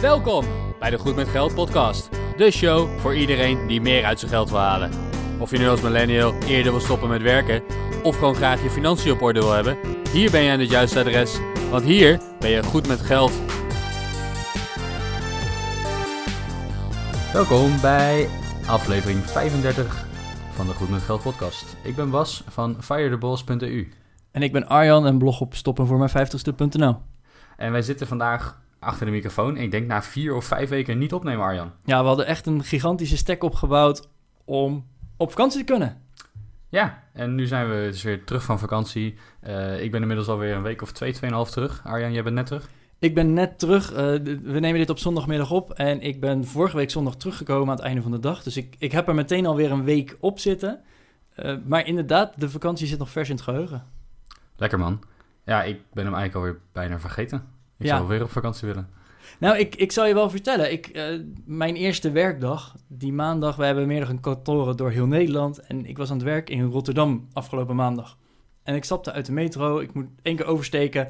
Welkom bij de Goed met Geld podcast. De show voor iedereen die meer uit zijn geld wil halen. Of je nu als millennial eerder wil stoppen met werken of gewoon graag je financiën op orde wil hebben, hier ben je aan het juiste adres, want hier ben je goed met geld. Welkom bij aflevering 35 van de Goed met Geld podcast. Ik ben Bas van firetheboss.eu. En ik ben Arjan en blog op stoppenvoormijn50ste.nl. En wij zitten vandaag achter de microfoon. Ik denk na vier of vijf weken niet opnemen, Arjan. Ja, we hadden echt een gigantische stack opgebouwd om op vakantie te kunnen. Ja, en nu zijn we dus weer terug van vakantie. Uh, ik ben inmiddels alweer een week of twee, tweeënhalf terug. Arjan, jij bent net terug? Ik ben net terug. Uh, we nemen dit op zondagmiddag op. En ik ben vorige week zondag teruggekomen aan het einde van de dag. Dus ik, ik heb er meteen alweer een week op zitten. Uh, maar inderdaad, de vakantie zit nog vers in het geheugen. Lekker man. Ja, ik ben hem eigenlijk alweer bijna vergeten. Ik ja. zou weer op vakantie willen. Nou, ik, ik zal je wel vertellen. Ik, uh, mijn eerste werkdag, die maandag, we hebben meerdere kantoren door heel Nederland. En ik was aan het werk in Rotterdam afgelopen maandag. En ik stapte uit de metro, ik moet één keer oversteken.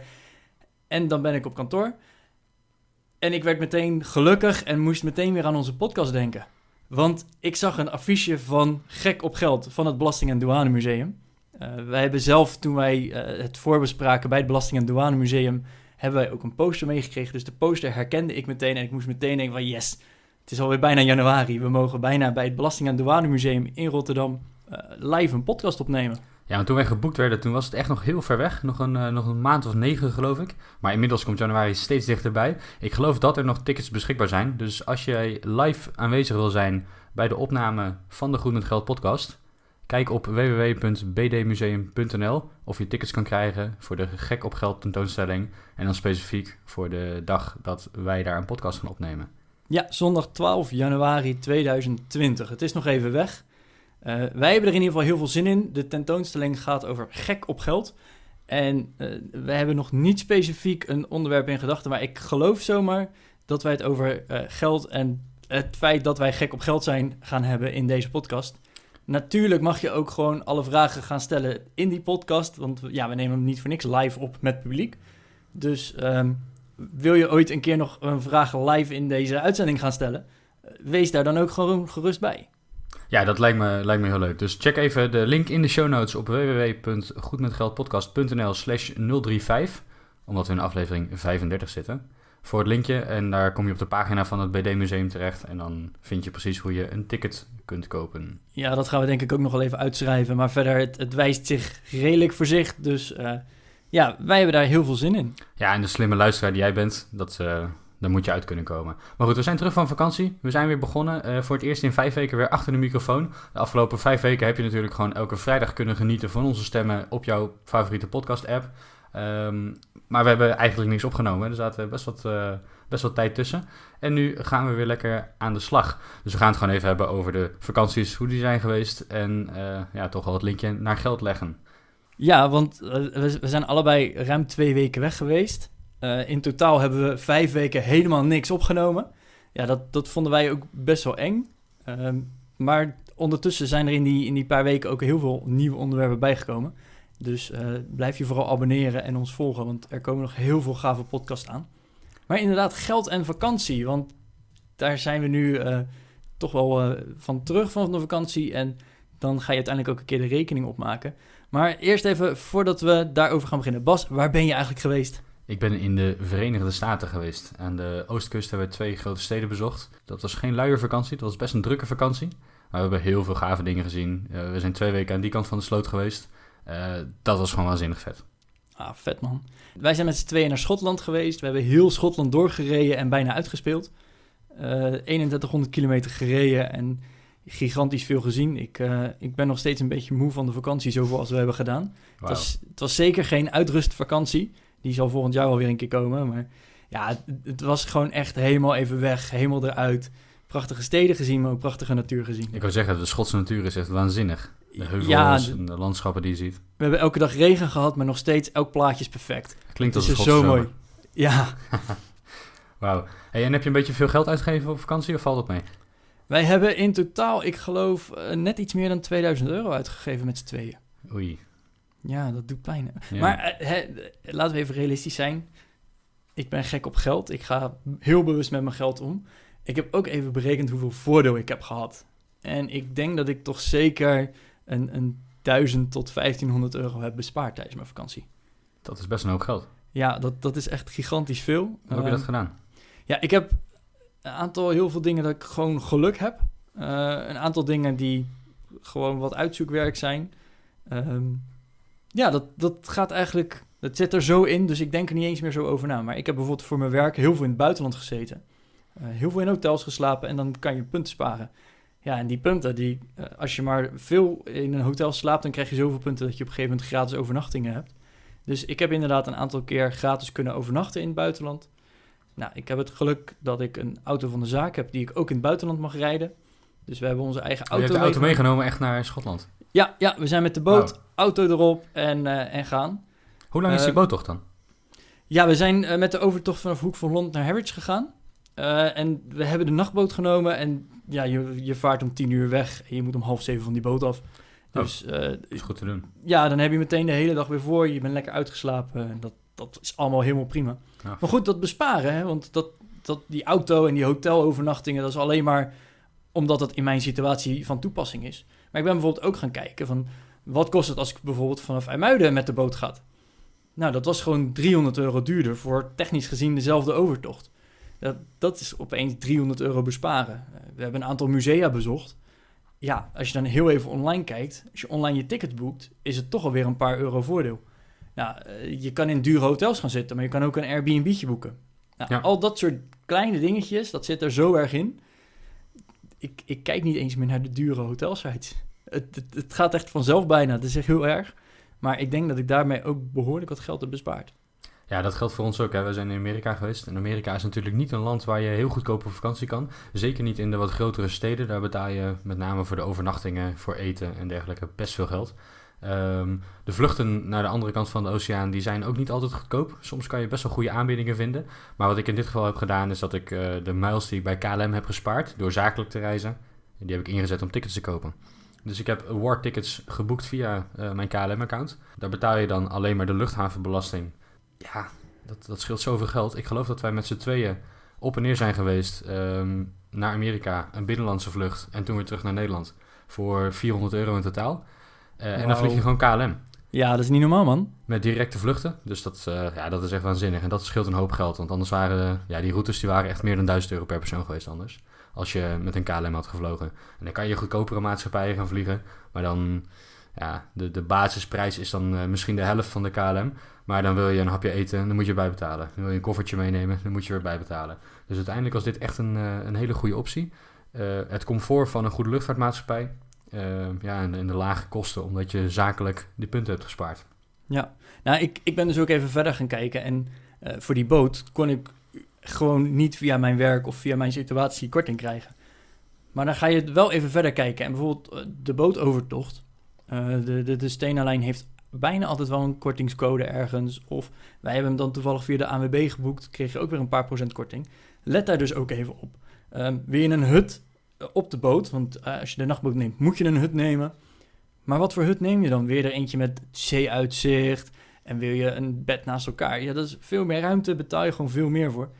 En dan ben ik op kantoor. En ik werd meteen gelukkig en moest meteen weer aan onze podcast denken. Want ik zag een affiche van Gek op Geld van het Belasting- en Douane Museum. Uh, wij hebben zelf, toen wij uh, het voorbespraken bij het Belasting- en Douane Museum hebben wij ook een poster meegekregen. Dus de poster herkende ik meteen en ik moest meteen denken van yes, het is alweer bijna januari. We mogen bijna bij het Belasting- en Douanemuseum in Rotterdam uh, live een podcast opnemen. Ja, toen wij geboekt werden, toen was het echt nog heel ver weg. Nog een, uh, nog een maand of negen, geloof ik. Maar inmiddels komt januari steeds dichterbij. Ik geloof dat er nog tickets beschikbaar zijn. Dus als jij live aanwezig wil zijn bij de opname van de Goed Geld podcast... Kijk op www.bdmuseum.nl of je tickets kan krijgen voor de Gek op Geld tentoonstelling. En dan specifiek voor de dag dat wij daar een podcast gaan opnemen. Ja, zondag 12 januari 2020. Het is nog even weg. Uh, wij hebben er in ieder geval heel veel zin in. De tentoonstelling gaat over gek op geld. En uh, we hebben nog niet specifiek een onderwerp in gedachten, maar ik geloof zomaar dat wij het over uh, geld en het feit dat wij gek op geld zijn gaan hebben in deze podcast. Natuurlijk mag je ook gewoon alle vragen gaan stellen in die podcast. Want ja, we nemen hem niet voor niks live op met publiek. Dus um, wil je ooit een keer nog een vraag live in deze uitzending gaan stellen? Wees daar dan ook gewoon gerust bij. Ja, dat lijkt me, lijkt me heel leuk. Dus check even de link in de show notes op www.goedmetgeldpodcast.nl slash 035. Omdat we in aflevering 35 zitten voor het linkje. En daar kom je op de pagina van het BD Museum terecht. En dan vind je precies hoe je een ticket kunt kopen. Ja, dat gaan we denk ik ook nog wel even uitschrijven. Maar verder, het, het wijst zich redelijk voor zich. Dus uh, ja, wij hebben daar heel veel zin in. Ja, en de slimme luisteraar die jij bent, dat, uh, daar moet je uit kunnen komen. Maar goed, we zijn terug van vakantie. We zijn weer begonnen. Uh, voor het eerst in vijf weken weer achter de microfoon. De afgelopen vijf weken heb je natuurlijk gewoon elke vrijdag kunnen genieten van onze stemmen op jouw favoriete podcast-app. Um, maar we hebben eigenlijk niks opgenomen. Er zaten best wat, uh, best wat tijd tussen. En nu gaan we weer lekker aan de slag. Dus we gaan het gewoon even hebben over de vakanties, hoe die zijn geweest. En uh, ja, toch wel het linkje naar geld leggen. Ja, want uh, we, zijn allebei ruim twee weken weg geweest. in totaal hebben we vijf weken helemaal niks opgenomen. Ja, dat, dat vonden wij ook best wel eng. Um, maar ondertussen zijn er in die, in die paar weken ook heel veel nieuwe onderwerpen bijgekomen. Dus uh, blijf je vooral abonneren en ons volgen, want er komen nog heel veel gave podcasts aan. Maar inderdaad, geld en vakantie, want daar zijn we nu uh, toch wel uh, van terug van de vakantie. En dan ga je uiteindelijk ook een keer de rekening opmaken. Maar eerst even, voordat we daarover gaan beginnen. Bas, waar ben je eigenlijk geweest? Ik ben in de Verenigde Staten geweest. Aan de oostkust hebben we twee grote steden bezocht. Dat was geen luie vakantie, dat was best een drukke vakantie. Maar we hebben heel veel gave dingen gezien. we zijn twee weken aan die kant van de sloot geweest. Uh, dat was gewoon waanzinnig vet. Ah, vet man. Wij zijn met z'n tweeën naar Schotland geweest. We hebben heel Schotland doorgereden en bijna uitgespeeld. Uh, 3100 kilometer gereden en gigantisch veel gezien. Ik, uh, ik ben nog steeds een beetje moe van de vakantie, zoveel als we hebben gedaan. Wow. Het, was, het was zeker geen uitrustvakantie. Die zal volgend jaar wel weer een keer komen. Maar ja, het, het was gewoon echt helemaal even weg, helemaal eruit prachtige steden gezien, maar ook prachtige natuur gezien. Ik wil zeggen, de Schotse natuur is echt waanzinnig. De heuvels ja, en de landschappen die je ziet. We hebben elke dag regen gehad, maar nog steeds elk plaatje is perfect. Klinkt als een zo mooi. Ja. Wauw. Hey, en heb je een beetje veel geld uitgegeven op vakantie of valt dat mee? Wij hebben in totaal, ik geloof, uh, net iets meer dan 2000 euro uitgegeven met z'n tweeën. Oei. Ja, dat doet pijn. Ja. Maar uh, he, laten we even realistisch zijn ik ben gek op geld. Ik ga heel bewust met mijn geld om. Ik heb ook even berekend hoeveel voordeel ik heb gehad. En ik denk dat ik toch zeker een, een 1000 tot 1500 euro heb bespaard tijdens mijn vakantie. Dat is best een hoop geld. Ja, dat, dat is echt gigantisch veel. Hoe heb je dat Ehm, gedaan? Ja, ik heb een aantal heel veel dingen dat ik gewoon geluk heb. Eh, een aantal dingen die gewoon wat uitzoekwerk zijn. Ehm, ja, dat, dat gaat eigenlijk... Dat zit er zo in, dus ik denk er niet eens meer zo over na. Maar ik heb bijvoorbeeld voor mijn werk heel veel in het buitenland gezeten. Eh, heel veel in hotels geslapen en dan kan je punten sparen. Ja, en die punten, die, eh, als je maar veel in een hotel slaapt... dan krijg je zoveel punten dat je op een gegeven moment gratis overnachtingen hebt. Dus ik heb inderdaad een aantal keer gratis kunnen overnachten in het buitenland. Nou, ik heb het geluk dat ik een auto van de zaak heb die ik ook in het buitenland mag rijden. Dus we hebben onze eigen Oh, je auto, hebt de auto meegenomen. echt naar Schotland. Ja, ja, we zijn met de boot, auto erop en, eh, en gaan. Hoe lang is die Eh, boottocht dan? Ja, we zijn met de overtocht vanaf Hoek van Holland naar Harwich gegaan. En we hebben de nachtboot genomen en ja, je, je vaart om tien uur weg en je moet om half zeven van die boot af. Oh. Dus eh, Dat is goed te doen. ja, dan heb je meteen de hele dag weer voor je. Je bent lekker uitgeslapen. En dat, dat is allemaal helemaal prima. Ja. Maar goed, dat besparen, hè? want dat, dat, die auto en die hotelovernachtingen, dat is alleen maar omdat het in mijn situatie van toepassing is. Maar ik ben bijvoorbeeld ook gaan kijken van, wat kost het als ik bijvoorbeeld vanaf IJmuiden met de boot ga? Nou, dat was gewoon 300 euro duurder voor technisch gezien dezelfde overtocht. Dat, dat is opeens 300 euro besparen. Eh, We hebben een aantal musea bezocht. Ja, als je dan heel even online kijkt, als je online je ticket boekt, is het toch alweer een paar euro voordeel. Nou, eh, je kan in dure hotels gaan zitten, maar je kan ook een Airbnb'tje boeken. Nou, Ja. Al dat soort kleine dingetjes, dat zit er zo erg in. Ik, ik kijk niet eens meer naar de dure hotelsites. Het, het, het gaat echt vanzelf bijna, het is echt heel erg. Maar ik denk dat ik daarmee ook behoorlijk wat geld heb bespaard. Ja, dat geldt voor ons ook. Hè. We zijn in Amerika geweest. En Amerika is natuurlijk niet een land waar je heel goedkoop op vakantie kan. Zeker niet in de wat grotere steden. Daar betaal je met name voor de overnachtingen, voor eten en dergelijke best veel geld. Ehm, de vluchten naar de andere kant van de oceaan die zijn ook niet altijd goedkoop. Soms kan je best wel goede aanbiedingen vinden. Maar wat ik in dit geval heb gedaan is dat ik eh, de miles die ik bij KLM heb gespaard door zakelijk te reizen, die heb ik ingezet om tickets te kopen. Dus ik heb award tickets geboekt via eh, mijn KLM-account. Daar betaal je dan alleen maar de luchthavenbelasting. Ja, dat, dat scheelt zoveel geld. Ik geloof dat wij met z'n tweeën op en neer zijn geweest ehm, naar Amerika, een binnenlandse vlucht en toen weer terug naar Nederland voor 400 euro in totaal. Eh, En dan vlieg je gewoon KLM. Ja, dat is niet normaal, man. Met directe vluchten. Dus dat, eh, ja, dat is echt waanzinnig. En dat scheelt een hoop geld. Want anders waren ja, die routes die waren echt meer dan 1000 euro per persoon geweest anders. Als je met een KLM had gevlogen. En dan kan je goedkopere maatschappijen gaan vliegen. Maar dan, ja, de, de basisprijs is dan eh, misschien de helft van de KLM. Maar dan wil je een hapje eten, dan moet je erbij betalen. Wil je een koffertje meenemen, dan moet je erbij betalen. Dus uiteindelijk was dit echt een, eh, een hele goede optie. Eh, het comfort van een goede luchtvaartmaatschappij. eh, ja, en, de lage kosten, omdat je zakelijk die punten hebt gespaard. Ja, nou, ik, ik ben dus ook even verder gaan kijken. En voor die boot kon ik gewoon niet via mijn werk of via mijn situatie korting krijgen. Maar dan ga je wel even verder kijken. En bijvoorbeeld de bootovertocht. de, de, de Stena-lijn heeft bijna altijd wel een kortingscode ergens. Of wij hebben hem dan toevallig via de ANWB geboekt. Kreeg je ook weer een paar procent korting. Let daar dus ook even op. Ehm, wil je een hut eh, op de boot? Want eh, als je de nachtboot neemt, moet je een hut nemen. Maar wat voor hut neem je dan? Weer er eentje met zeeuitzicht en wil je een bed naast elkaar? Ja, dat is veel meer ruimte, betaal je gewoon veel meer voor.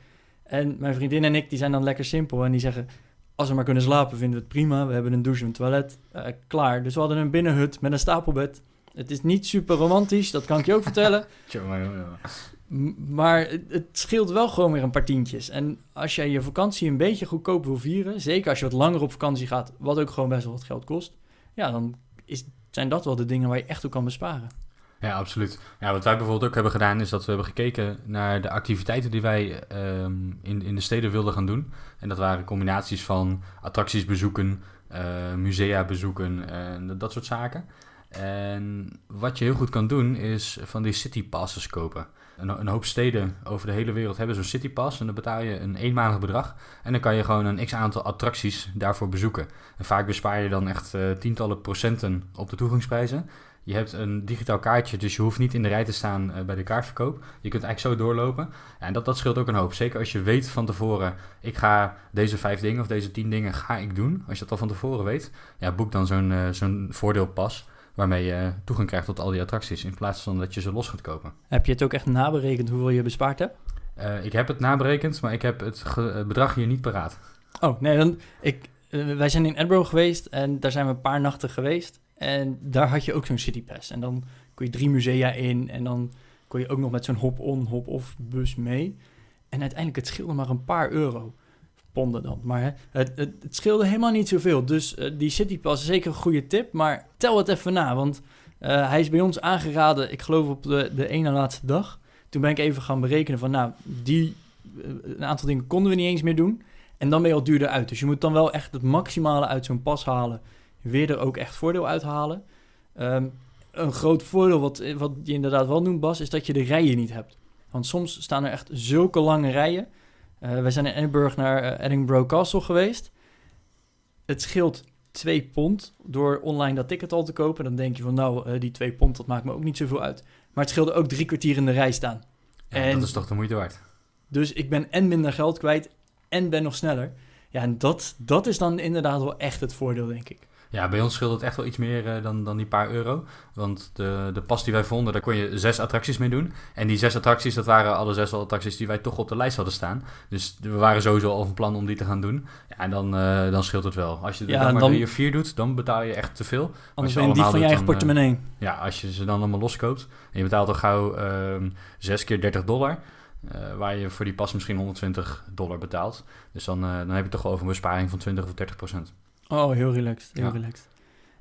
En mijn vriendin en ik, die zijn dan lekker simpel en die zeggen... Als we maar kunnen slapen, vinden we het prima. We hebben een douche en een toilet. eh, klaar. Dus we hadden een binnenhut met een stapelbed. Het is niet super romantisch, dat kan ik je ook vertellen. Maar het, scheelt wel gewoon weer een paar tientjes. En als jij je vakantie een beetje goedkoop wil vieren... zeker als je wat langer op vakantie gaat... wat ook gewoon best wel wat geld kost... ja, dan is, zijn dat wel de dingen waar je echt op kan besparen. Ja, absoluut. Ja, wat wij bijvoorbeeld ook hebben gedaan, is dat we hebben gekeken naar de activiteiten die wij ehm, in, in de steden wilden gaan doen. En dat waren combinaties van attracties bezoeken, eh, musea bezoeken en dat soort zaken. En wat je heel goed kan doen, is van die city passes kopen. Een, een hoop steden over de hele wereld hebben zo'n city pass en dan betaal je een eenmalig bedrag. En dan kan je gewoon een x aantal attracties daarvoor bezoeken. En vaak bespaar je dan echt eh, tientallen procenten op de toegangsprijzen. Je hebt een digitaal kaartje, dus je hoeft niet in de rij te staan eh, bij de kaartverkoop. Je kunt eigenlijk zo doorlopen. En dat, dat scheelt ook een hoop. Zeker als je weet van tevoren, ik ga deze vijf dingen of deze tien dingen ga ik doen. Als je dat al van tevoren weet, ja, boek dan zo'n eh, zo'n voordeelpas waarmee je toegang krijgt tot al die attracties. In plaats van dat je ze los gaat kopen. Heb je het ook echt naberekend hoeveel je bespaard hebt? Eh, ik heb het naberekend, maar ik heb het bedrag hier niet paraat. Oh, nee, dan, ik, eh, wij zijn in Edinburgh geweest en daar zijn we een paar nachten geweest. En daar had je ook zo'n citypass. En dan kon je drie musea in en dan kon je ook nog met zo'n hop-on, hop-off bus mee. En uiteindelijk, het scheelde maar een paar euro. Dan. Maar het, het, het scheelde helemaal niet zoveel. Dus eh, die citypass is zeker een goede tip. Maar tel het even na, want eh, hij is bij ons aangeraden, ik geloof op de, de ene laatste dag. Toen ben ik even gaan berekenen van, nou, die, eh, een aantal dingen konden we niet eens meer doen. En dan ben je al duurder uit. Dus je moet dan wel echt het maximale uit zo'n pas halen. Weer er ook echt voordeel uithalen. Ehm, een groot voordeel wat, wat je inderdaad wel noemt, Bas, is dat je de rijen niet hebt. Want soms staan er echt zulke lange rijen. Eh wij zijn in Edinburgh naar eh, Edinburgh Castle geweest. Het scheelt 2 pond door online dat ticket al te kopen. Dan denk je van nou, eh, die 2 pond, dat maakt me ook niet zoveel uit. Maar het scheelde ook drie kwartier in de rij staan. Ja, En- Dat is toch de moeite waard. Dus ik ben en minder geld kwijt en ben nog sneller. Ja, en dat, dat is dan inderdaad wel echt het voordeel, denk ik. Ja, bij ons scheelt het echt wel iets meer eh, dan, dan die paar euro. Want de, de pas die wij vonden, daar kon je zes attracties mee doen. En die zes attracties, dat waren alle zes attracties die wij toch op de lijst hadden staan. Dus we waren sowieso al van plan om die te gaan doen. Ja, en dan, eh, dan scheelt het wel. Als je er Ja, dan maar dan- of vier doet, dan betaal je echt te veel. Anders ben je allemaal van je eigen portemonnee. Ja, als je ze dan allemaal loskoopt en je betaalt al gauw ehm zes keer 30 dollar... eh, waar je voor die pas misschien 120 dollar betaalt. Dus dan, eh, dan heb je toch wel over een besparing van 20 of 30 procent. Oh, heel relaxed, heel Ja. relaxed.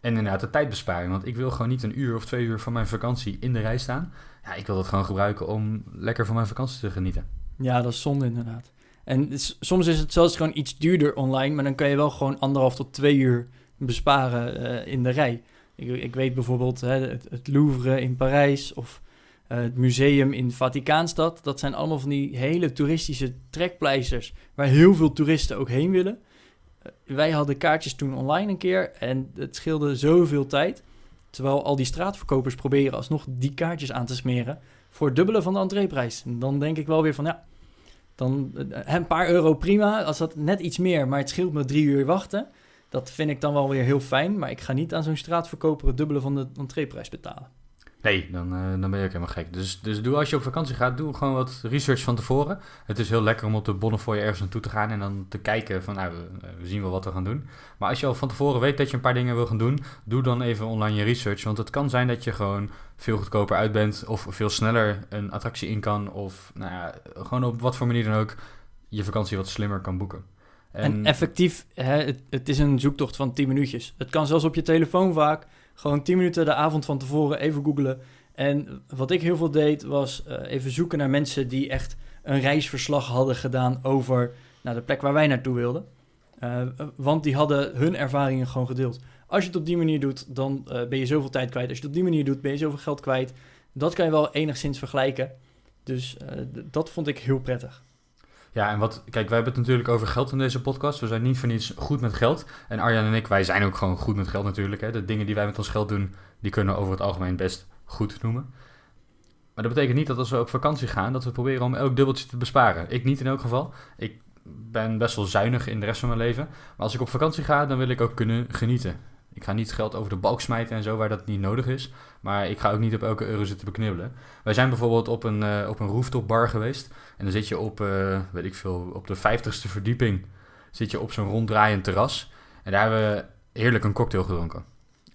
En inderdaad de tijdbesparing. Want ik wil gewoon niet een uur of twee uur van mijn vakantie in de rij staan. Ja, ik wil dat gewoon gebruiken om lekker van mijn vakantie te genieten. Ja, dat is zonde inderdaad. En soms is het zelfs gewoon iets duurder online, maar dan kan je wel gewoon anderhalf tot twee uur besparen eh, in de rij. Ik, ik weet bijvoorbeeld hè, het, het Louvre in Parijs of eh, het museum in Vaticaanstad. Dat zijn allemaal van die hele toeristische trekpleisters waar heel veel toeristen ook heen willen. Wij hadden kaartjes toen online een keer en het scheelde zoveel tijd. Terwijl al die straatverkopers proberen alsnog die kaartjes aan te smeren voor het dubbele van de entreeprijs. En dan denk ik wel weer van ja, dan eh, een paar euro prima. Als dat net iets meer, maar het scheelt me drie uur wachten. Dat vind ik dan wel weer heel fijn. Maar ik ga niet aan zo'n straatverkoper het dubbele van de entreeprijs betalen. Nee, dan, eh, dan ben je ook helemaal gek. Dus, dus doe als je op vakantie gaat, doe gewoon wat research van tevoren. Het is heel lekker om op de Bonnefoy ergens naartoe te gaan en dan te kijken van nou, we, we zien wel wat we gaan doen. Maar als je al van tevoren weet dat je een paar dingen wil gaan doen, doe dan even online je research. Want het kan zijn dat je gewoon veel goedkoper uit bent of veel sneller een attractie in kan. Of nou ja, gewoon op wat voor manier dan ook je vakantie wat slimmer kan boeken. En, effectief, hè, het, het is een zoektocht van 10 minuutjes. Het kan zelfs op je telefoon vaak. Gewoon 10 minuten de avond van tevoren even googlen. En wat ik heel veel deed, was eh, even zoeken naar mensen die echt een reisverslag hadden gedaan over nou, de plek waar wij naartoe wilden. Eh, want die hadden hun ervaringen gewoon gedeeld. Als je het op die manier doet, dan eh, ben je zoveel tijd kwijt. Als je het op die manier doet, ben je zoveel geld kwijt. Dat kan je wel enigszins vergelijken. Dus eh, dat vond ik heel prettig. Ja, en wat, kijk, wij hebben het natuurlijk over geld in deze podcast. We zijn niet voor niets goed met geld. En Arjan en ik, wij zijn ook gewoon goed met geld natuurlijk. Hè. De dingen die wij met ons geld doen, die kunnen we over het algemeen best goed noemen. Maar dat betekent niet dat als we op vakantie gaan, dat we proberen om elk dubbeltje te besparen. Ik niet in elk geval. Ik ben best wel zuinig in de rest van mijn leven. Maar als ik op vakantie ga, dan wil ik ook kunnen genieten. Ik ga niet geld over de balk smijten en zo waar dat niet nodig is. Maar ik ga ook niet op elke euro zitten beknibbelen. Wij zijn bijvoorbeeld op een, eh, op een rooftop bar geweest. En dan zit je op, eh, weet ik veel, op de vijftigste verdieping. Zit je op zo'n ronddraaiend terras. En daar hebben we heerlijk een cocktail gedronken.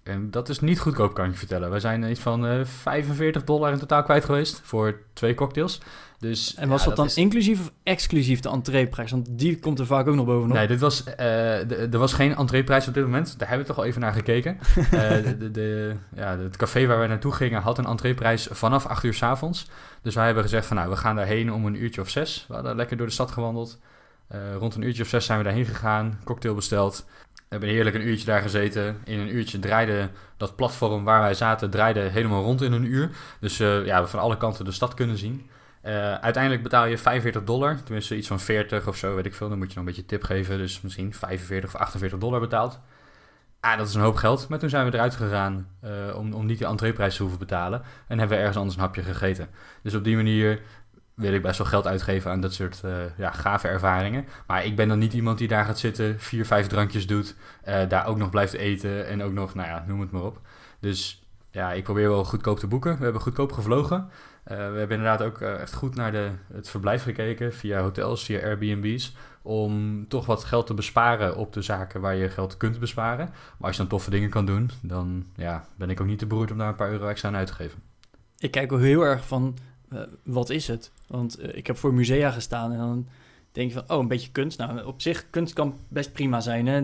En dat is niet goedkoop, kan ik je vertellen. We zijn iets van eh 45 dollar in totaal kwijt geweest voor twee cocktails. Dus, En was ja, dat, dan is- inclusief of exclusief de entreeprijs? Want die komt er vaak ook nog bovenop. Nee, dit was, eh, er was geen entreeprijs op dit moment. Daar hebben we toch al even naar gekeken. Eh, de, de, ja, het café waar wij naartoe gingen had een entreeprijs vanaf 8 uur s avonds. Dus wij hebben gezegd van nou, we gaan daarheen om een uurtje of zes. We hadden lekker door de stad gewandeld. Eh, rond een uurtje of zes zijn we daarheen gegaan, cocktail besteld. We hebben heerlijk een uurtje daar gezeten. In een uurtje draaide dat platform waar wij zaten, draaide helemaal rond in een uur. Dus ja, we hebben van alle kanten de stad kunnen zien. Eh, uiteindelijk betaal je 45 dollar, tenminste iets van 40 of zo, weet ik veel. Dan moet je nog een beetje tip geven, dus misschien 45 of 48 dollar betaald. Ah, dat is een hoop geld. Maar toen zijn we eruit gegaan eh, om, om niet de entreeprijs te hoeven betalen. En hebben we ergens anders een hapje gegeten. Dus op die manier wil ik best wel geld uitgeven aan dat soort eh, ja, gave ervaringen. Maar ik ben dan niet iemand die daar gaat zitten, vier, vijf drankjes doet, daar ook nog blijft eten en ook nog, nou ja, noem het maar op. Dus ja, ik probeer wel goedkoop te boeken. We hebben goedkoop gevlogen. We hebben inderdaad ook echt goed naar de, het verblijf gekeken via hotels, via Airbnb's. Om toch wat geld te besparen op de zaken waar je geld kunt besparen. Maar als je dan toffe dingen kan doen, dan ja, ben ik ook niet te beroerd om daar een paar euro extra aan uit te geven. Ik kijk ook heel erg van, wat is het? Want ik heb voor musea gestaan en dan denk je van, oh, een beetje kunst. Nou, op zich, kunst kan best prima zijn. Hè?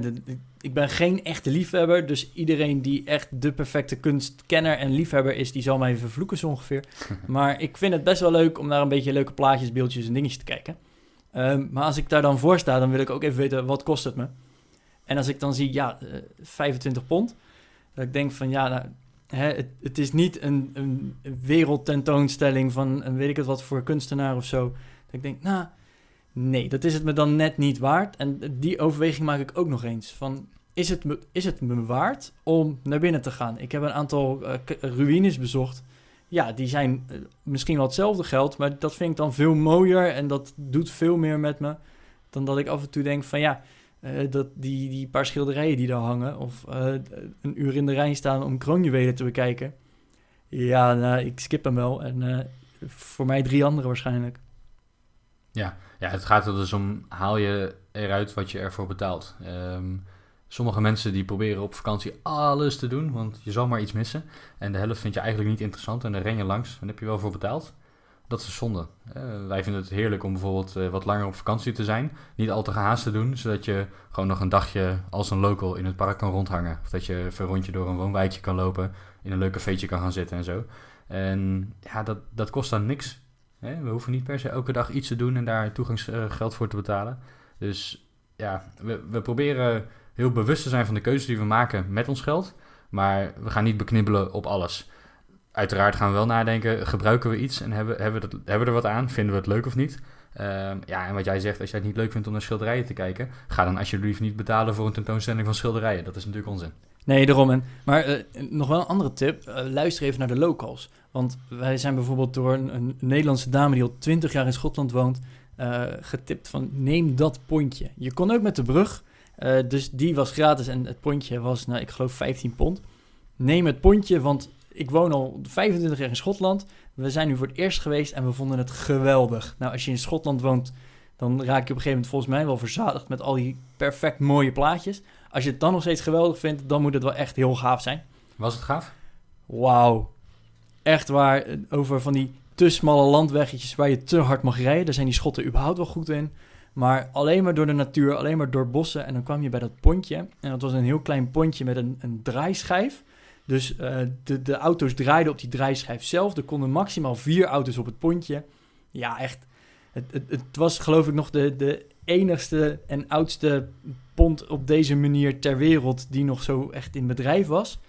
ik ben geen echte liefhebber, dus iedereen die echt de perfecte kunstkenner en liefhebber is, die zal mij vervloeken zo ongeveer. maar ik vind het best wel leuk om naar een beetje leuke plaatjes, beeldjes en dingetjes te kijken. Ehm, maar als ik daar dan voor sta, dan wil ik ook even weten, wat kost het me? En als ik dan zie, ja, 25 eh, pond, dat ik denk van, ja, nou, hè, het, het, is niet een, een wereldtentoonstelling van, een weet ik het wat voor kunstenaar of zo. Dat ik denk, nou Nee, dat is het me dan net niet waard. En die overweging maak ik ook nog eens. Van, is, het me, is het me waard om naar binnen te gaan? Ik heb een aantal uh, ruïnes bezocht. Ja, die zijn uh, misschien wel hetzelfde geld, maar dat vind ik dan veel mooier en dat doet veel meer met me dan dat ik af en toe denk van ja, uh, dat die, die paar schilderijen die daar hangen of een uur in de rij staan om kroonjuwelen te bekijken. Ja, nou, ik skip hem wel en voor mij drie andere waarschijnlijk. Ja, ja, het gaat er dus om, haal je eruit wat je ervoor betaalt. Ehm, sommige mensen die proberen op vakantie alles te doen, want je zal maar iets missen. En de helft vind je eigenlijk niet interessant en dan ren je langs en heb je wel voor betaald. Dat is zonde. Uh, wij vinden het heerlijk om bijvoorbeeld uh, wat langer op vakantie te zijn. Niet al te gehaast te doen, zodat je gewoon nog een dagje als een local in het park kan rondhangen. Of dat je een rondje door een woonwijkje kan lopen, in een leuk cafeetje kan gaan zitten en zo. En ja, dat, dat kost dan niks. We hoeven niet per se elke dag iets te doen en daar toegangsgeld voor te betalen. Dus ja, we, we proberen heel bewust te zijn van de keuzes die we maken met ons geld. Maar we gaan niet beknibbelen op alles. Uiteraard gaan we wel nadenken, gebruiken we iets en hebben, hebben, we, dat, hebben we er wat aan? Vinden we het leuk of niet? Ehm, ja, en wat jij zegt, als jij het niet leuk vindt om naar schilderijen te kijken, ga dan alsjeblieft niet betalen voor een tentoonstelling van schilderijen. Dat is natuurlijk onzin. Nee, daarom. En, maar uh, nog wel een andere tip. Uh, luister even naar de locals. Want wij zijn bijvoorbeeld door een, een Nederlandse dame die al 20 jaar in Schotland woont, uh, getipt van neem dat pontje. Je kon ook met de brug, dus die was gratis en het pontje was, nou, ik geloof 15 pond. Neem het pontje, want ik woon al 25 jaar in Schotland. We zijn nu voor het eerst geweest en we vonden het geweldig. Nou, als je in Schotland woont, dan raak je op een gegeven moment volgens mij wel verzadigd met al die perfect mooie plaatjes. Als je het dan nog steeds geweldig vindt, dan moet het wel echt heel gaaf zijn. Was het gaaf? Wauw. Echt waar, over van die te smalle landweggetjes waar je te hard mag rijden. Daar zijn die schotten überhaupt wel goed in. Maar alleen maar door de natuur, alleen maar door bossen. En dan kwam je bij dat pontje. En dat was een heel klein pontje met een, een draaischijf. Dus uh, de, de auto's draaiden op die draaischijf zelf. Er konden maximaal vier auto's op het pontje. Ja, echt. Het, het, het was geloof ik nog de, de enigste en oudste pont op deze manier ter wereld die nog zo echt in bedrijf was.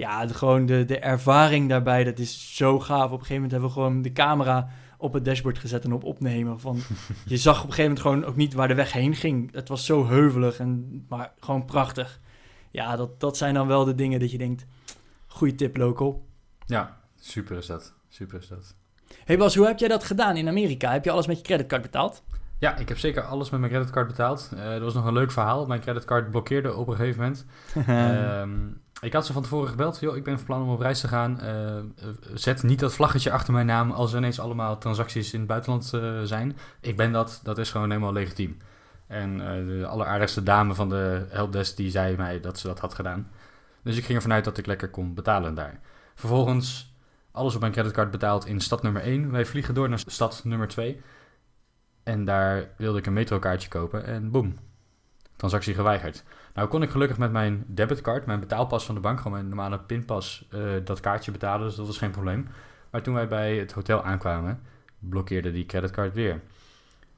Ja, de, gewoon de, de ervaring daarbij, dat is zo gaaf. Op een gegeven moment hebben we gewoon de camera op het dashboard gezet en op opnemen. Van, je zag op een gegeven moment gewoon ook niet waar de weg heen ging. Het was zo heuvelig, en, maar gewoon prachtig. Ja, dat, dat zijn dan wel de dingen dat je denkt, goede tip local. Ja, super is dat. Super is dat. Hey Bas, hoe heb jij dat gedaan in Amerika? Heb je alles met je creditcard betaald? Ja, ik heb zeker alles met mijn creditcard betaald. Uh, dat was nog een leuk verhaal. Mijn creditcard blokkeerde op een gegeven moment. um, ik had ze van tevoren gebeld. Joh, ik ben van plan om op reis te gaan. Uh, zet niet dat vlaggetje achter mijn naam als er ineens allemaal transacties in het buitenland uh, zijn. Ik ben dat. Dat is gewoon helemaal legitiem. En de alleraardigste dame van de helpdesk die zei mij dat ze dat had gedaan. Dus ik ging ervan uit dat ik lekker kon betalen daar. Vervolgens alles op mijn creditcard betaald in stad nummer 1. Wij vliegen door naar stad nummer 2. En daar wilde ik een metrokaartje kopen en boem, transactie geweigerd. Nou kon ik gelukkig met mijn debitcard, mijn betaalpas van de bank, gewoon mijn normale pinpas, uh, dat kaartje betalen, dus dat was geen probleem. Maar toen wij bij het hotel aankwamen, blokkeerde die creditcard weer.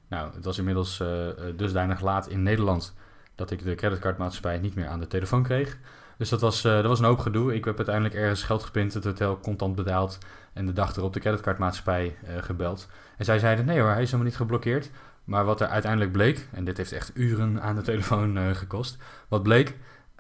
Nou, het was inmiddels uh, dusdanig laat in Nederland dat ik de creditcardmaatschappij niet meer aan de telefoon kreeg. Dus dat was, dat was een hoop gedoe. Ik heb uiteindelijk ergens geld gepind, het hotel contant betaald en de dag erop de creditcardmaatschappij gebeld. En zij zeiden, nee hoor, hij is helemaal niet geblokkeerd. Maar wat er uiteindelijk bleek, en dit heeft echt uren aan de telefoon uh, gekost. Wat bleek,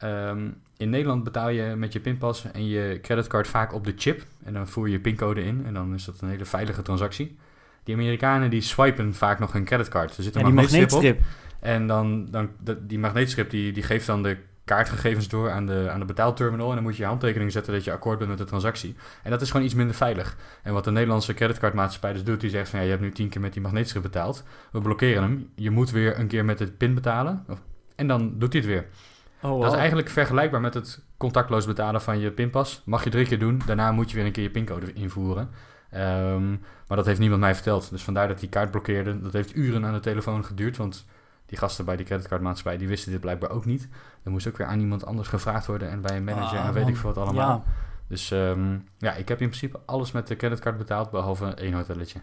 um, in Nederland betaal je met je pinpas en je creditcard vaak op de chip. En dan voer je je pincode in en dan is dat een hele veilige transactie. Die Amerikanen die swipen vaak nog hun creditcard. Er zit een magneetstrip, op. En dan, dan die magneetstrip die, die geeft dan de kaartgegevens door aan de, aan de betaalterminal. En dan moet je je handtekening zetten dat je akkoord bent met de transactie. En dat is gewoon iets minder veilig. En wat de Nederlandse creditcardmaatschappij dus doet, die zegt van ja, je hebt nu tien keer met die magneetschrift betaald. We blokkeren hem. Je moet weer een keer met het pin betalen. En dan doet hij het weer. Oh, wow. Dat is eigenlijk vergelijkbaar met het contactloos betalen van je pinpas. Mag je drie keer doen, daarna moet je weer een keer je pincode invoeren. Ehm, maar dat heeft niemand mij verteld. Dus vandaar dat die kaart blokkeerde. Dat heeft uren aan de telefoon geduurd, want die gasten bij die creditcardmaatschappij, die wisten dit blijkbaar ook niet. Dan moest ook weer aan iemand anders gevraagd worden en bij een manager Ah, en weet man. ik veel wat allemaal. Ja, Dus ehm, ja, ik heb in principe alles met de creditcard betaald, behalve één hotelletje.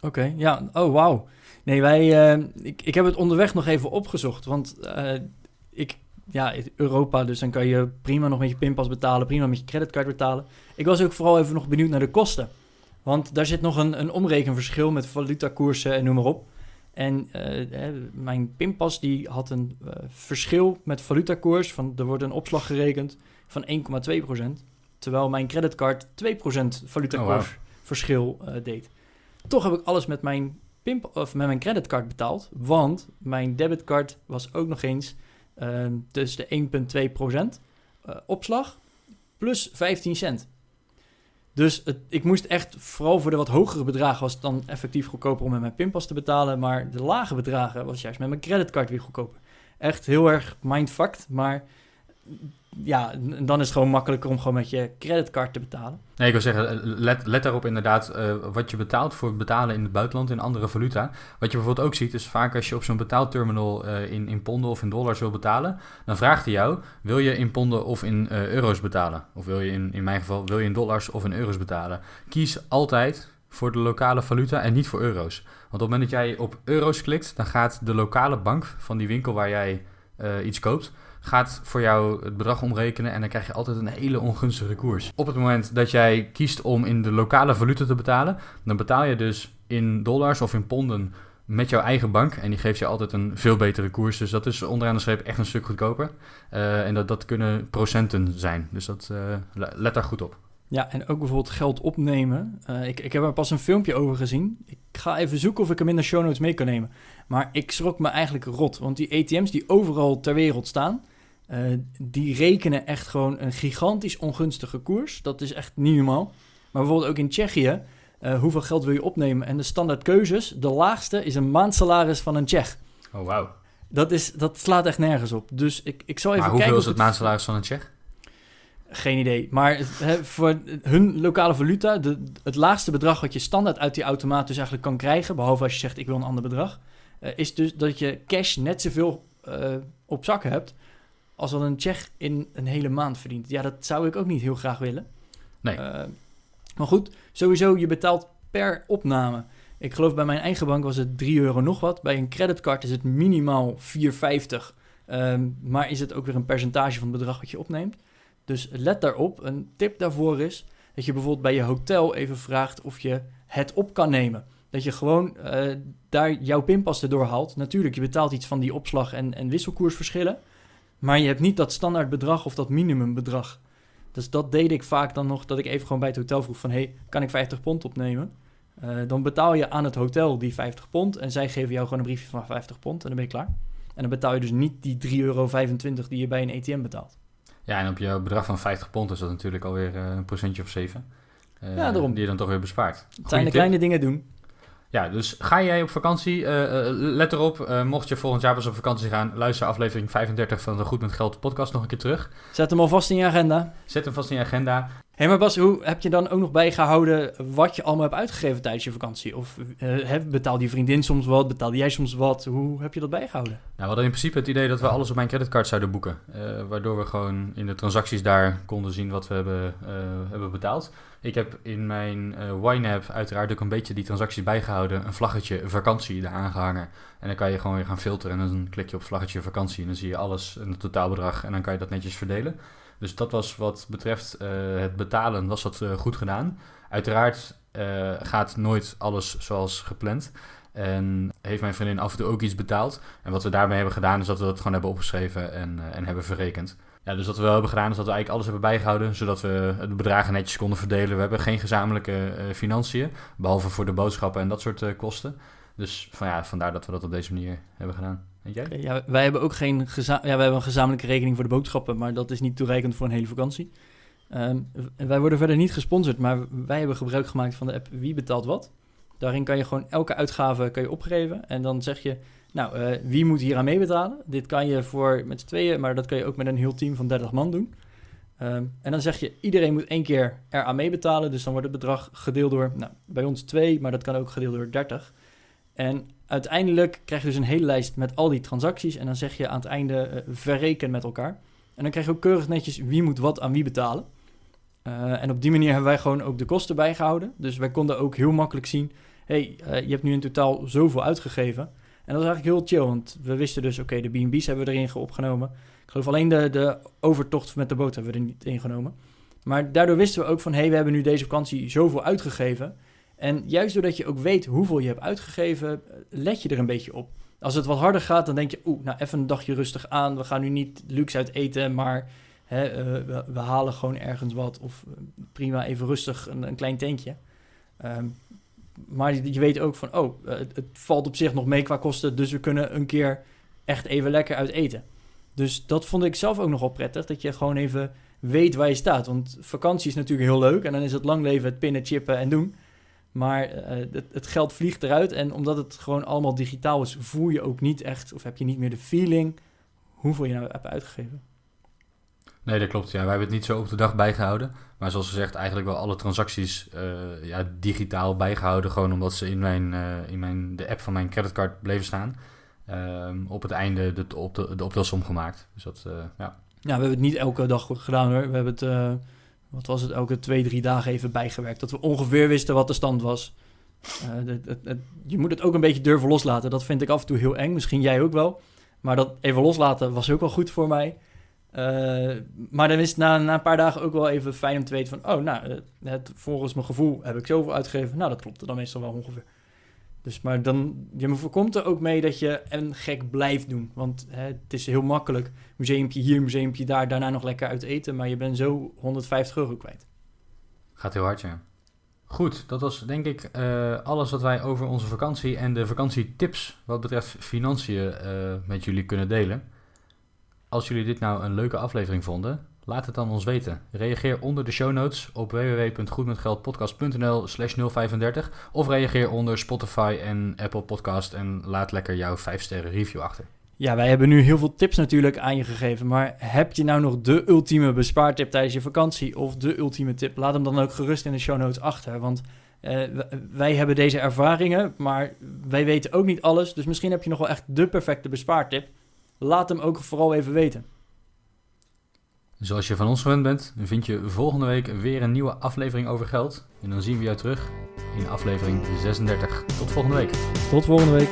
oké. Ja, oh wauw. Nee, wij, eh, ik, ik heb het onderweg nog even opgezocht, want eh, ik, ja, Europa, dus dan kan je prima nog met je pinpas betalen, prima met je creditcard betalen. Ik was ook vooral even nog benieuwd naar de kosten. Want daar zit nog een, een omrekenverschil met valutakoersen en noem maar op. En eh, mijn pinpas die had een eh, verschil met valutakoers. Van, er wordt een opslag gerekend van 1,2%. Terwijl mijn creditcard 2% valutakoers Oh, verschil eh, deed. Toch heb ik alles met mijn, pimp, of met mijn creditcard betaald. Want mijn debitcard was ook nog eens tussen de 1,2% eh, opslag plus 15 cent. Dus het, ik moest echt, vooral voor de wat hogere bedragen, was het dan effectief goedkoper om met mijn pinpas te betalen. Maar de lage bedragen was juist met mijn creditcard weer goedkoper. Echt heel erg mindfucked, maar ja, dan is het gewoon makkelijker om gewoon met je creditcard te betalen. Nee, ik wil zeggen, let, let daarop inderdaad eh, wat je betaalt voor het betalen in het buitenland in andere valuta. Wat je bijvoorbeeld ook ziet, is vaak als je op zo'n betaalterminal eh, in, in ponden of in dollars wil betalen, dan vraagt hij jou, wil je in ponden of in eh, euro's betalen? Of wil je in, in mijn geval, wil je in dollars of in euro's betalen? Kies altijd voor de lokale valuta en niet voor euro's. Want op het moment dat jij op euro's klikt, dan gaat de lokale bank van die winkel waar jij iets koopt, gaat voor jou het bedrag omrekenen en dan krijg je altijd een hele ongunstige koers. Op het moment dat jij kiest om in de lokale valuta te betalen, dan betaal je dus in dollars of in ponden met jouw eigen bank en die geeft je altijd een veel betere koers. Dus dat is onderaan de streep echt een stuk goedkoper. Eh, en dat, dat kunnen procenten zijn. Dus dat, eh, le- let daar goed op. Ja, en ook bijvoorbeeld geld opnemen. Eh, ik, ik heb er pas een filmpje over gezien. Ik ga even zoeken of ik hem in de show notes mee kan nemen. Maar ik schrok me eigenlijk rot. Want die ATM's die overal ter wereld staan... eh, die rekenen echt gewoon een gigantisch ongunstige koers. Dat is echt niet normaal. Maar bijvoorbeeld ook in Tsjechië... eh, hoeveel geld wil je opnemen? En de standaard keuzes, de laagste is een maandsalaris van een Tsjech. Oh, wauw. Dat, is, dat slaat echt nergens op. Dus ik, ik zal even Maar hoeveel kijken... is het maandsalaris van een Tsjech? Geen idee. Maar voor hun lokale valuta, de, het laagste bedrag wat je standaard uit die automaat dus eigenlijk kan krijgen, behalve als je zegt ik wil een ander bedrag, eh, is dus dat je cash net zoveel op zak hebt als wat een Tsjech in een hele maand verdient. Ja, dat zou ik ook niet heel graag willen. Nee. Eh, maar goed, sowieso, je betaalt per opname. Ik geloof bij mijn eigen bank was het 3 euro nog wat. Bij een creditcard is het minimaal 4,50. Ehm, maar is het ook weer een percentage van het bedrag wat je opneemt. Dus let daarop. Een tip daarvoor is dat je bijvoorbeeld bij je hotel even vraagt of je het op kan nemen. Dat je gewoon eh, daar jouw pinpas erdoor haalt. Natuurlijk, je betaalt iets van die opslag en, en wisselkoersverschillen. Maar je hebt niet dat standaard bedrag of dat minimumbedrag. Dus dat deed ik vaak dan nog, dat ik even gewoon bij het hotel vroeg van... hey, kan ik 50 pond opnemen? Eh, dan betaal je aan het hotel die 50 pond... en zij geven jou gewoon een briefje van 50 pond en dan ben je klaar. En dan betaal je dus niet die 3,25 euro die je bij een ATM betaalt. Ja, en op je bedrag van 50 pond is dat natuurlijk alweer eh, een procentje of 7. Eh, Ja, daarom. Die je dan toch weer bespaart. Het zijn de kleine dingen doen. Ja, dus ga jij op vakantie, eh, eh, let erop, eh, mocht je volgend jaar pas op vakantie gaan, luister aflevering 35 van de Goed met Geld podcast nog een keer terug. Zet hem alvast in je agenda. Zet hem vast in je agenda. Hé, maar Bas, hoe heb je dan ook nog bijgehouden wat je allemaal hebt uitgegeven tijdens je vakantie? Of heb- betaalde je vriendin soms wat, betaalde jij soms wat? Hoe heb je dat bijgehouden? Nou, we hadden in principe het idee dat we alles op mijn creditcard zouden boeken. eh, waardoor we gewoon in de transacties daar konden zien wat we hebben, eh, hebben betaald. Ik heb in mijn eh Wine-app uiteraard ook een beetje die transacties bijgehouden. Een vlaggetje vakantie daar aangehangen. En dan kan je gewoon weer gaan filteren. En dan klik je op vlaggetje vakantie. En dan zie je alles, een totaalbedrag. En dan kan je dat netjes verdelen. Dus dat was wat betreft eh, het betalen, was dat eh, goed gedaan. Uiteraard eh, gaat nooit alles zoals gepland. En heeft mijn vriendin af en toe ook iets betaald. En wat we daarmee hebben gedaan, is dat we dat gewoon hebben opgeschreven en, en hebben verrekend. Ja, dus wat we wel hebben gedaan, is dat we eigenlijk alles hebben bijgehouden, zodat we de bedragen netjes konden verdelen. We hebben geen gezamenlijke financiën, behalve voor de boodschappen en dat soort kosten. Dus van, ja, vandaar dat we dat op deze manier hebben gedaan. En jij? Ja, wij hebben ook geen ja, wij hebben een gezamenlijke rekening voor de boodschappen, maar dat is niet toereikend voor een hele vakantie. Ehm, wij worden verder niet gesponsord, maar wij hebben gebruik gemaakt van de app Wie betaalt wat. Daarin kan je gewoon elke uitgave kan je opgeven en dan zeg je, nou, eh, wie moet hier aan meebetalen? Dit kan je voor met z'n tweeën, maar dat kan je ook met een heel team van 30 man doen. Ehm, en dan zeg je, iedereen moet één keer eraan meebetalen, dus dan wordt het bedrag gedeeld door, nou, bij ons twee, maar dat kan ook gedeeld door 30. En uiteindelijk krijg je dus een hele lijst met al die transacties. En dan zeg je aan het einde eh, verreken met elkaar. En dan krijg je ook keurig netjes wie moet wat aan wie betalen. Eh, en op die manier hebben wij gewoon ook de kosten bijgehouden. Dus wij konden ook heel makkelijk zien... hey, eh, je hebt nu in totaal zoveel uitgegeven. En dat was eigenlijk heel chill, want we wisten dus... oké, de B&B's hebben we erin opgenomen. Ik geloof alleen de, de overtocht met de boot hebben we er niet ingenomen. Maar daardoor wisten we ook van... hey, we hebben nu deze vakantie zoveel uitgegeven... En juist doordat je ook weet hoeveel je hebt uitgegeven, eh, let je er een beetje op. Als het wat harder gaat, dan denk je, oeh, nou even een dagje rustig aan. We gaan nu niet luxe uit eten, maar hè, eh, we, halen gewoon ergens wat. Of eh, prima even rustig een, een klein tentje. Ehm, maar je, weet ook van, oh, het, het valt op zich nog mee qua kosten. Dus we kunnen een keer echt even lekker uit eten. Dus dat vond ik zelf ook nogal prettig. Dat je gewoon even weet waar je staat. Want vakantie is natuurlijk heel leuk. En dan is het lang leven het pinnen, chippen en doen. Maar eh, het, het geld vliegt eruit. En omdat het gewoon allemaal digitaal is, voel je ook niet echt, of heb je niet meer de feeling hoeveel je nou hebt uitgegeven. Nee, dat klopt. Ja, wij hebben het niet zo op de dag bijgehouden. Maar zoals gezegd, eigenlijk wel alle transacties eh, ja, digitaal bijgehouden. Gewoon omdat ze in, mijn, eh, in mijn, de app van mijn creditcard bleven staan. Ehm, op het einde de, op de, de optelsom gemaakt. Dus dat, ja. Ja, we hebben het niet elke dag gedaan hoor. We hebben het, wat was het, elke twee, drie dagen even bijgewerkt. Dat we ongeveer wisten wat de stand was. Eh, je moet het ook een beetje durven loslaten. Dat vind ik af en toe heel eng. Misschien jij ook wel. Maar dat even loslaten was ook wel goed voor mij. Eh, maar dan is het na, na een paar dagen ook wel even fijn om te weten van... oh, nou, het, volgens mijn gevoel heb ik zoveel uitgegeven. Nou, dat klopt dan meestal wel ongeveer. Dus, maar dan, je voorkomt er ook mee dat je een gek blijft doen. Want hè, het is heel makkelijk. Museumpje hier, museumpje daar, daarna nog lekker uit eten. Maar je bent zo 150 euro kwijt. Gaat heel hard, ja. Goed, dat was denk ik eh, alles wat wij over onze vakantie en de vakantietips wat betreft financiën eh, met jullie kunnen delen. Als jullie dit nou een leuke aflevering vonden, laat het dan ons weten. Reageer onder de show notes op www.goedmetgeldpodcast.nl slash 035 of reageer onder Spotify en Apple Podcast en laat lekker jouw 5 sterren review achter. Ja, wij hebben nu heel veel tips natuurlijk aan je gegeven. Maar heb je nou nog de ultieme bespaartip tijdens je vakantie? Of de ultieme tip? Laat hem dan ook gerust in de show notes achter. Want eh, wij hebben deze ervaringen, maar wij weten ook niet alles. Dus misschien heb je nog wel echt de perfecte bespaartip. Laat hem ook vooral even weten. Zoals je van ons gewend bent, vind je volgende week weer een nieuwe aflevering over geld. En dan zien we jou terug in aflevering 36. Tot volgende week. Tot volgende week.